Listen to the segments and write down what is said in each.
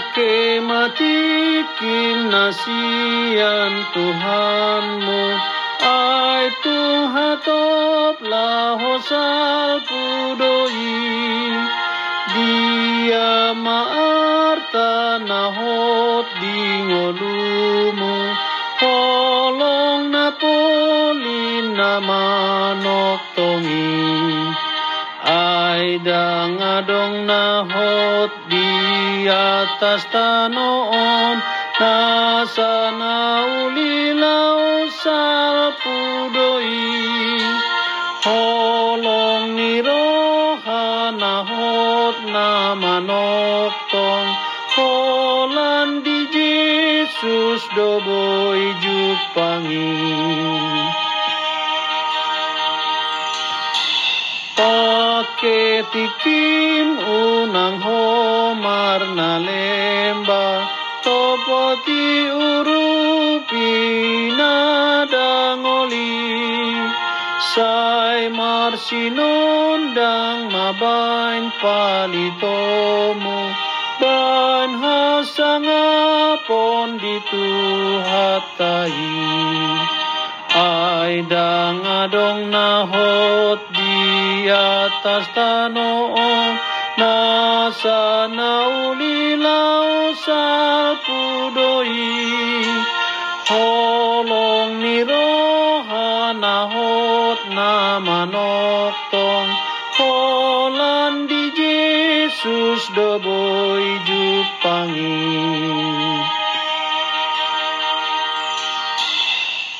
Pakai mati kinasian Tuhanmu. Ai Tuhan toplah hosal pudoi Dia maarta nahot dingolumu Holong napolin namanok tongi. Ai dangadong nahot atas tanoon Nasana ulilau salpudoi Holong ni rohana hot na manoktong Holan di Jesus doboi jupangi Paketikim unang homar na lemba Topoti urupi na dangoli Sai marsinondang mabain palitomu Dan hasangapon dituhatai Ai dangadong nahot di atas tanoon Nasa naulilau salpudoi Holong ni roha nahot na manoktong Holan di Jesus doboi jupangi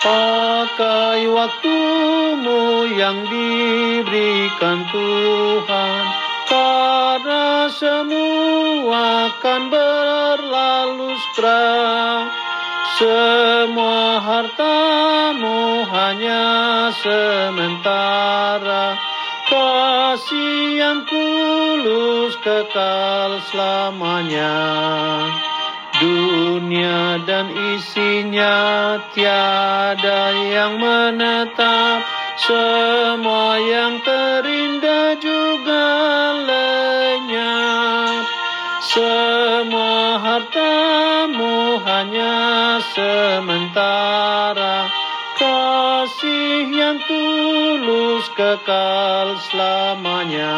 Pakai waktumu yang diberikan Tuhan Karena semua akan berlalu segera. Semua hartamu hanya sementara. Kasih yang tulus kekal selamanya Dunia dan isinya tiada yang menetap. Semua yang terindah juga lenyap. Semua hartamu hanya sementara. Kasih yang tulus kekal selamanya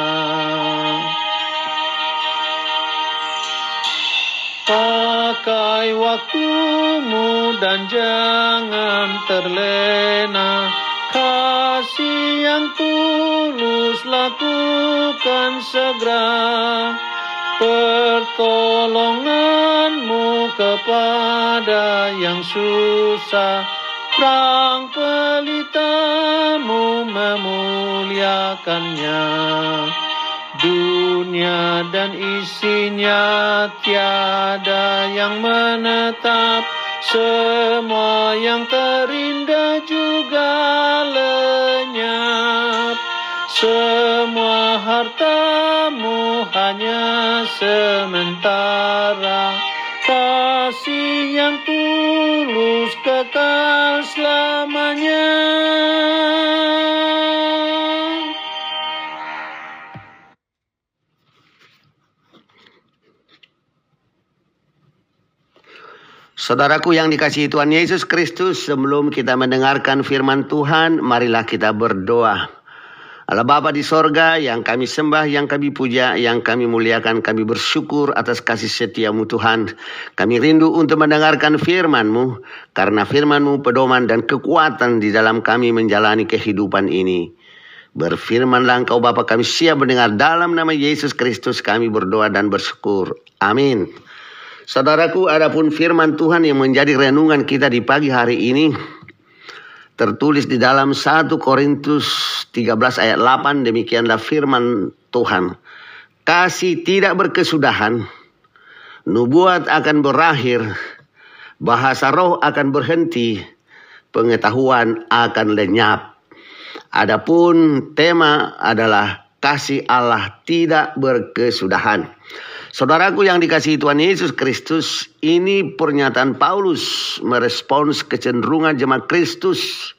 Pakai waktumu dan jangan terlena. Kasih yang tulus lakukan segera. Pertolonganmu kepada yang susah. Perang pelitamu memuliakannya. Dunia dan isinya tiada yang menetap. Semua yang terindah juga lenyap. Semua hartamu hanya sementara. Kasih yang tulus kekal selamanya Saudaraku yang dikasihi Tuhan Yesus Kristus, sebelum kita mendengarkan firman Tuhan, marilah kita berdoa. Allah Bapa di sorga yang kami sembah, yang kami puja, yang kami muliakan, kami bersyukur atas kasih setiamu Tuhan. Kami rindu untuk mendengarkan firman-Mu, karena firman-Mu pedoman dan kekuatan di dalam kami menjalani kehidupan ini. Berfirmanlah engkau Bapa kami siap mendengar dalam nama Yesus Kristus kami berdoa dan bersyukur. Amin. Saudaraku, adapun firman Tuhan yang menjadi renungan kita di pagi hari ini tertulis di dalam 1 Korintus 13 ayat 8 demikianlah firman Tuhan. Kasih tidak berkesudahan, nubuat akan berakhir, bahasa roh akan berhenti, pengetahuan akan lenyap. Adapun tema adalah kasih Allah tidak berkesudahan. Saudaraku yang dikasihi Tuhan Yesus Kristus, ini pernyataan Paulus merespons kecenderungan jemaat Kristus,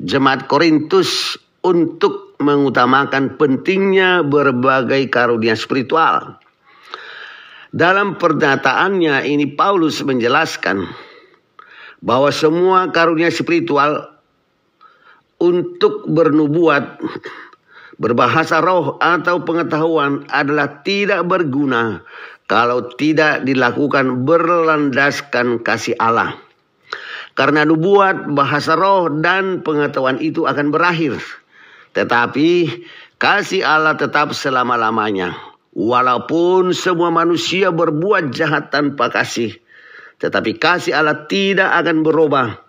jemaat Korintus untuk mengutamakan pentingnya berbagai karunia spiritual. Dalam pernyataannya ini Paulus menjelaskan bahwa semua karunia spiritual untuk bernubuat Berbahasa roh atau pengetahuan adalah tidak berguna kalau tidak dilakukan berlandaskan kasih Allah. Karena nubuat, bahasa roh, dan pengetahuan itu akan berakhir. Tetapi kasih Allah tetap selama-lamanya. Walaupun semua manusia berbuat jahat tanpa kasih. Tetapi kasih Allah tidak akan berubah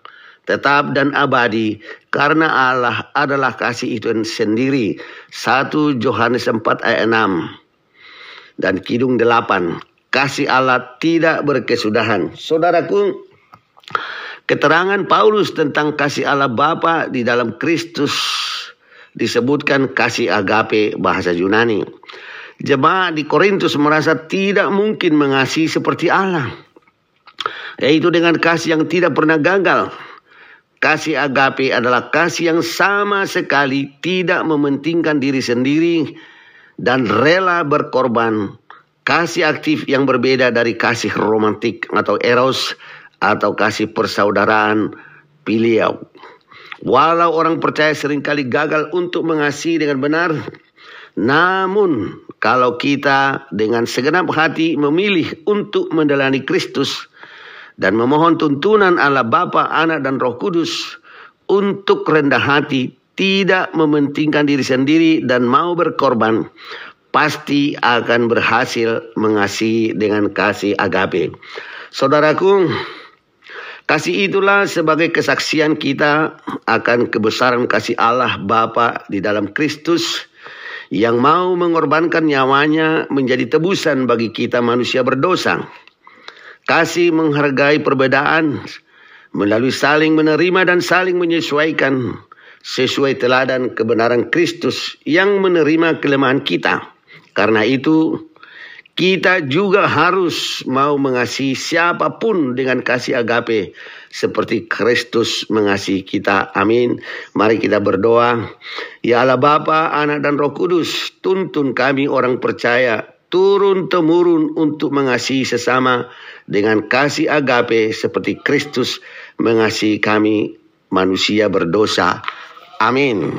tetap dan abadi karena Allah adalah kasih itu sendiri. 1 Yohanes 4 ayat 6 dan Kidung 8. Kasih Allah tidak berkesudahan. Saudaraku, keterangan Paulus tentang kasih Allah Bapa di dalam Kristus disebutkan kasih agape bahasa Yunani. Jemaat di Korintus merasa tidak mungkin mengasihi seperti Allah. Yaitu dengan kasih yang tidak pernah gagal Kasih agape adalah kasih yang sama sekali tidak mementingkan diri sendiri dan rela berkorban. Kasih aktif yang berbeda dari kasih romantik atau eros atau kasih persaudaraan piliau. Walau orang percaya sering kali gagal untuk mengasihi dengan benar, namun kalau kita dengan segenap hati memilih untuk mendelani Kristus, dan memohon tuntunan Allah Bapa, Anak dan Roh Kudus untuk rendah hati, tidak mementingkan diri sendiri dan mau berkorban, pasti akan berhasil mengasihi dengan kasih agape. Saudaraku, kasih itulah sebagai kesaksian kita akan kebesaran kasih Allah Bapa di dalam Kristus yang mau mengorbankan nyawanya menjadi tebusan bagi kita manusia berdosa. Kasih menghargai perbedaan melalui saling menerima dan saling menyesuaikan sesuai teladan kebenaran Kristus yang menerima kelemahan kita. Karena itu, kita juga harus mau mengasihi siapa pun dengan kasih agape seperti Kristus mengasihi kita. Amin. Mari kita berdoa. Ya Allah Bapa, Anak dan Roh Kudus, tuntun kami orang percaya turun temurun untuk mengasihi sesama dengan kasih agape seperti Kristus mengasihi kami manusia berdosa. Amin.